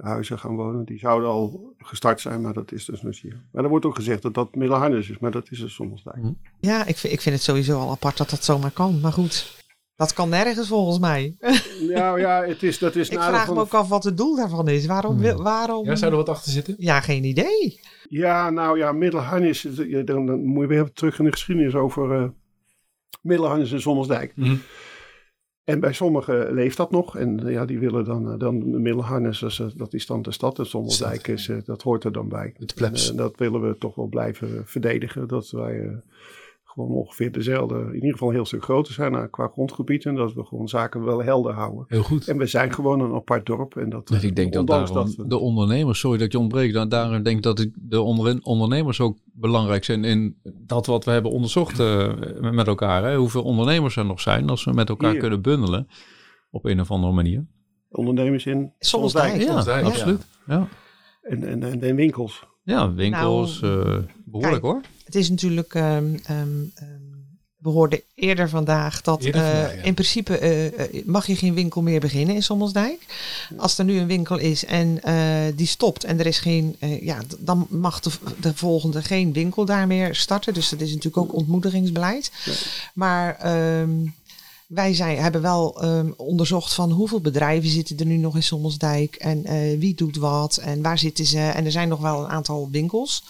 huizen gaan wonen. Die zouden al gestart zijn, maar dat is dus nog niet. Maar er wordt ook gezegd dat dat Middelharnis is, maar dat is dus soms daar. Ja, ik vind, ik vind het sowieso al apart dat dat zomaar kan. Maar goed, dat kan nergens volgens mij. Nou ja, het is, dat is ik vraag van me ook af wat het doel daarvan is. Waarom? wil- waarom? Ja, zou er wat achter zitten? Ja, geen idee. Ja, nou ja, Middelharnis, dan, dan moet je weer terug in de geschiedenis over eh Middelharnis en Sommelsdijk. Mhm. En bij sommigen leeft dat nog. En ja, die willen dan, eh, dan Middelharnis, dat is, eh, dat is dan de stad. En Sommelsdijk is, dat hoort er dan bij. De plebs. En, dat willen we toch wel blijven verdedigen. Dat wij eh, gewoon ongeveer dezelfde, in ieder geval een heel stuk groter zijn eh, qua grondgebied. En dat we gewoon zaken wel helder houden. Heel goed. En we zijn gewoon een apart dorp. En dat, Dus ik denk dat we- de ondernemers, sorry dat je ontbreek, da- daarom denk ik dat de onder- ondernemers ook belangrijk zijn in dat wat we hebben onderzocht eh, met elkaar. Hè? Hoeveel ondernemers er nog zijn als we met elkaar Hier. kunnen bundelen op een of andere manier. ondernemers in. Sommelsdijk. Ja, ja. absoluut. Ja. En, en, en, en winkels. ja, winkels, Nou, eh, behoorlijk kijk, hoor. Het is natuurlijk. ehm, we hoorden eerder vandaag dat Eerder eh, ja. in principe eh, eh, mag je geen winkel meer beginnen in Sommelsdijk. Als er nu een winkel is en die stopt en er is geen, ja, dan mag de, de volgende geen winkel daar meer starten. Dus dat is natuurlijk ook ontmoedigingsbeleid. Maar wij zijn, hebben wel onderzocht van hoeveel bedrijven zitten er nu nog in Sommelsdijk en wie doet wat en waar zitten ze. En er zijn nog wel een aantal winkels.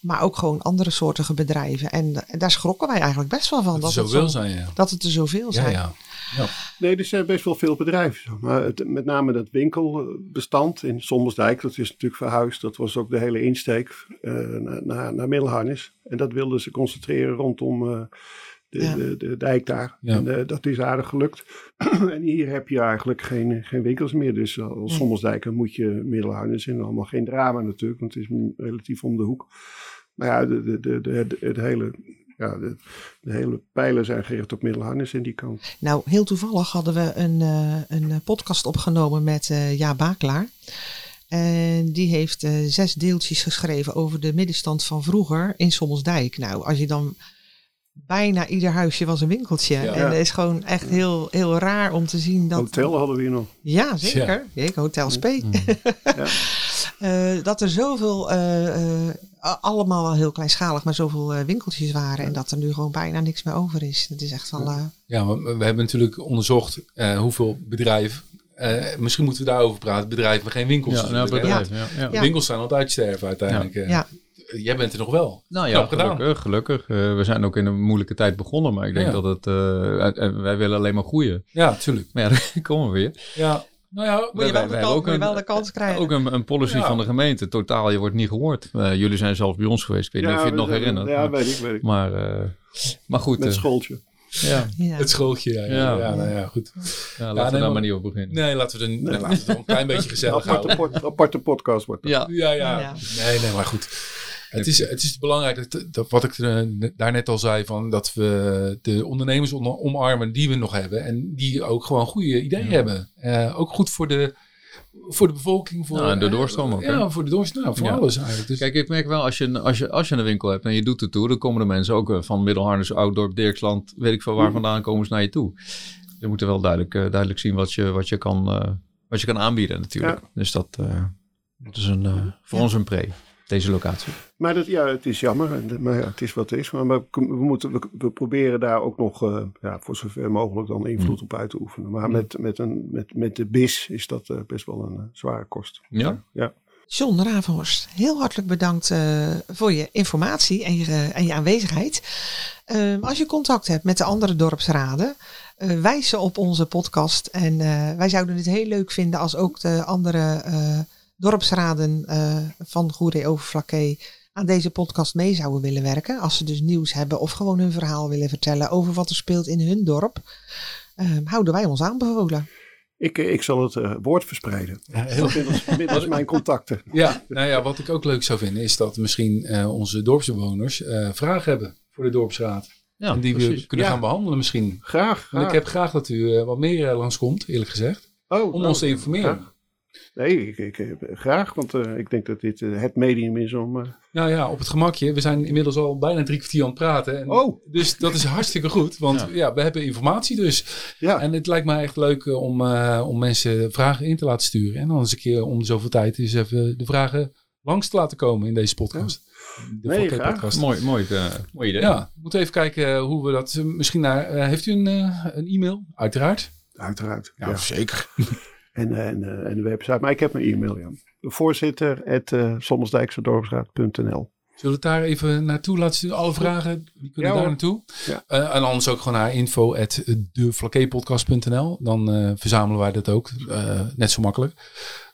Maar ook gewoon andere soortige bedrijven. En, en daar schrokken wij eigenlijk best wel van. Dat, Dat, het zo zijn, ja. dat het er zoveel zijn. ja. ja. Nee, er zijn best wel veel bedrijven. zo. Maar het, met name dat winkelbestand in Sommersdijk, dat is natuurlijk verhuisd. Dat was ook de hele insteek eh, naar, naar, naar Middelharnis. En dat wilden ze concentreren rondom eh, de, Ja. de, de dijk daar. Ja. En eh, dat is aardig gelukt. en hier heb je eigenlijk geen, geen winkels meer. Dus als Sommersdijk dan moet je Middelharnis in. Allemaal geen drama natuurlijk, want het is mm, relatief om de hoek. Maar ja, de, de, de, het hele... Ja, de, hele pijlen zijn gericht op Middelharnis in die kant. Nou, heel toevallig hadden we een, eh, een eh, podcast opgenomen met eh Ja Bakelaar. En die heeft zes deeltjes geschreven over de middenstand van vroeger in Sommelsdijk. Nou, als je dan bijna ieder huisje was een winkeltje. Ja. En het is gewoon echt heel, heel raar om te zien dat... Hotel hadden we hier nog. Ja, zeker. Kijk, Hotel Spee. Ja. Eh, dat er zoveel, eh, eh, allemaal wel heel kleinschalig, maar zoveel winkeltjes waren. En dat er nu gewoon bijna niks meer over is. Dat is echt wel... Ja, maar we hebben natuurlijk onderzocht eh, hoeveel bedrijven. eh, misschien moeten we daarover praten. Bedrijven waar geen winkels Ja, zijn. nou, bedrijf. Ja. Ja. Ja. Winkels zijn altijd sterven uiteindelijk. ja. Jij bent er nog wel. Nou ja, Knap gedaan. gelukkig. gelukkig. Eh, we zijn ook in een moeilijke tijd begonnen, maar ik denk Ja. dat het... eh, wij willen alleen maar groeien. Ja, tuurlijk. Maar ja, daar komen we weer. Ja, nou ja, Moet je wel, de, kans, ook moet je een- wel de kans krijgen. Ook een, een policy Ja. van de gemeente. Totaal, je wordt niet gehoord. Eh, jullie zijn zelfs bij ons geweest. Ik weet niet of je het nog zijn- herinnert. Ja, maar, weet ik, weet ik. maar, eh, maar goed. Met eh, schooltje. ja, ja. het schooltje. Ja, ja, Ja. ja, nou ja, goed. ja, laten we daar maar- maar niet op beginnen. Nee, laten we, er, nee, laten we een klein beetje gezellig Aparte, houden. pod- aparte podcast wordt. Ja, Ja, ja. Ja. Nee, nee, maar goed. Het is, het is belangrijk, dat, dat wat ik eh, daar net al zei, van dat we de ondernemers om- omarmen die we nog hebben. En die ook gewoon goede ideeën hebben. Eh, ook goed voor de, voor de bevolking. Voor, Ja, en de eh, doorstroom ook, hè? Ja, voor de doorstroom. Nou, voor Ja. alles eigenlijk. Dus, Kijk, ik merk wel, als je, als, je, als je een winkel hebt en je doet het toe, dan komen de mensen ook eh, van Middelharnis, Ouddorp, Dirksland, weet ik veel waar vandaan komen ze naar je toe. Je moet er wel duidelijk, eh, duidelijk zien wat je, wat, je kan, eh, wat je kan aanbieden natuurlijk. Dus dat, eh, dat is een, eh, voor Ja. ons een pre, deze locatie. Maar dat, ja, het is jammer. en de- Maar ja, het is wat het is. Maar we, we, moeten, we, we proberen daar ook nog eh, ja, voor zover mogelijk dan invloed op uit te oefenen. Maar met, met, een, met, met de BIS is dat eh, best wel een eh, zware kost. Ja? Ja. John Ravenhorst, heel hartelijk bedankt eh, voor je informatie en je, en je aanwezigheid. Ehm, als je contact hebt met de andere dorpsraden, wijs ze op onze podcast. En eh, wij zouden het heel leuk vinden als ook de andere eh, dorpsraden eh, van Goeree Overflakkee aan deze podcast mee zouden willen werken. Als ze dus nieuws hebben of gewoon hun verhaal willen vertellen over wat er speelt in hun dorp. Ehm, houden wij ons aanbevolen. Ik, eh, ik zal het eh, woord verspreiden. Ja, heel Middels, middels mijn contacten. Ja, nou ja, wat ik ook leuk zou vinden is dat misschien eh, onze dorpsbewoners eh, vragen hebben voor de dorpsraad. Ja, en die we kunnen Ja. gaan behandelen misschien. Graag. Want ik graag. heb graag dat u wat meer uh, langskomt, eerlijk gezegd. Oh, Om nou, ons te informeren. graag. Nee, ik, ik, eh, graag. Want eh, ik denk dat dit eh, het medium is om... eh, Nou ja, op het gemakje. We zijn inmiddels al bijna drie kwartier aan het praten. En Oh. Dus dat is hartstikke goed. Want Ja. ja. we hebben informatie dus. ja, En het lijkt mij echt leuk om, eh, om mensen vragen in te laten sturen. En dan eens een keer om de zoveel tijd eens even de vragen langs te laten komen in deze podcast. De Nee, podcast. Mooi, mooi, eh, mooi idee. Ja, we moeten even kijken hoe we dat... misschien naar... eh, heeft u een, een e-mail? Uiteraard. uiteraard. Ja, Ja. zeker. En, eh, en, eh, en de website. Maar ik heb een e-mail, ja. Voorzitter, at uh, Zullen we het daar even naartoe laten? Alle vragen, die kunnen Ja, daar naartoe. Ja. Eh, en anders ook gewoon naar info at. Dan eh, verzamelen wij dat ook. eh, net zo makkelijk.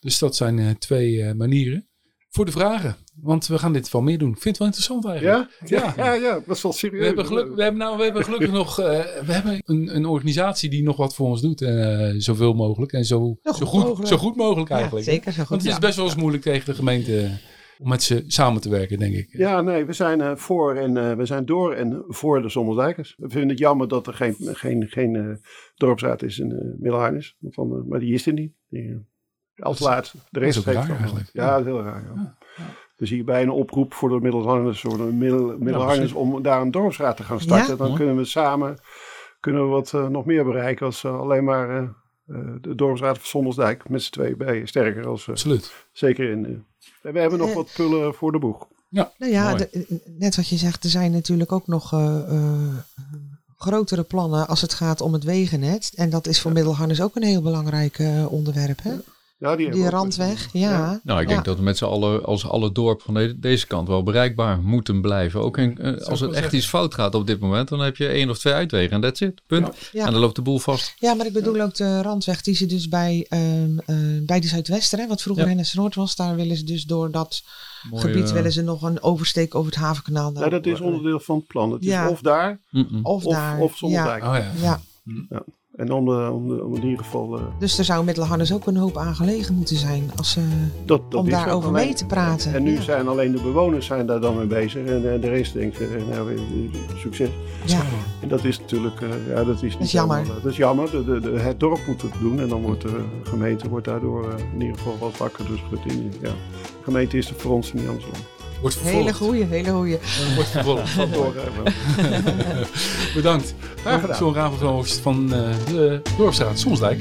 Dus dat zijn eh, twee eh, manieren voor de vragen. Want we gaan dit wel meer doen. Ik vind het wel interessant eigenlijk. Ja? Ja, Ja. ja, ja, dat is wel serieus. We hebben, geluk, we hebben, nou, we hebben gelukkig nog eh, we hebben een, een organisatie die nog wat voor ons doet. eh, zoveel mogelijk. En zo, Zo goed goed, mogelijk. zo goed mogelijk Ja, eigenlijk. zeker zo goed. Want het is best wel eens moeilijk tegen de gemeente om met ze samen te werken, denk ik. Ja, nee, we zijn eh, voor en eh, we zijn door en voor de Sommerdijkers. We vinden het jammer dat er geen, geen, geen eh, dorpsraad is in uh, Middelharnis. Van, maar die is er niet. Die, als Dat is- laatste. De dat rest is ook heeft raar eigenlijk. Ja, dat is heel raar. Ja. Dus hierbij een oproep voor de Middelharnis, voor de Middel, Middelharnis precies. om daar een dorpsraad te gaan starten. Ja. Dan kunnen we samen kunnen we wat eh, nog meer bereiken als eh, alleen maar eh, eh, de dorpsraad van Sondersdijk met z'n twee bij sterker als Absoluut. zeker in. eh, we hebben nog wat pullen voor de boeg. Nou ja, Mooi. de- net wat je zegt, er zijn natuurlijk ook nog eh, eh, grotere plannen als het gaat om het wegennet. En dat is voor Middelharnis ook een heel belangrijk eh, onderwerp. Hè? Ja, die, die randweg, ja. Nou, ik denk dat we met z'n allen als alle dorp van deze kant wel bereikbaar moeten blijven. Ook in, eh, als het echt iets fout gaat op dit moment, dan heb je één of twee uitwegen en that's it. Punt. En dan loopt de boel vast. Ja, maar ik bedoel ook de randweg die ze dus bij, um, uh, bij de Zuidwester, hè, wat vroeger Hennis Noord was, daar willen ze dus door dat gebied willen ze nog een oversteek over het havenkanaal. Ja, dat is onderdeel van het plan. Het is of daar, of, daar. Of, of ja. Oh, ja. ja. En om, de, om, de, om in ieder geval... Uh, dus er zou met Lahannes ook een hoop aangelegen moeten zijn als, ze dat, dat om daarover mee te praten. En nu zijn alleen de bewoners zijn daar dan mee bezig. En, en de rest denkt, uh, nou, succes. Ja. En dat is natuurlijk... Uh, ja, dat is, niet dat is jammer. Helemaal, dat is jammer. De, de, het dorp moet het doen. En dan wordt de gemeente wordt daardoor in ieder geval wat wakker. Dus goed in, ja. De gemeente is er voor ons niet. Wordt Hele goeie, hele goeie. Wordt vervolgd. Bedankt. Graag gedaan. Zo'n rafelhoofd van uh, de Dorpsstraat Somsdijk.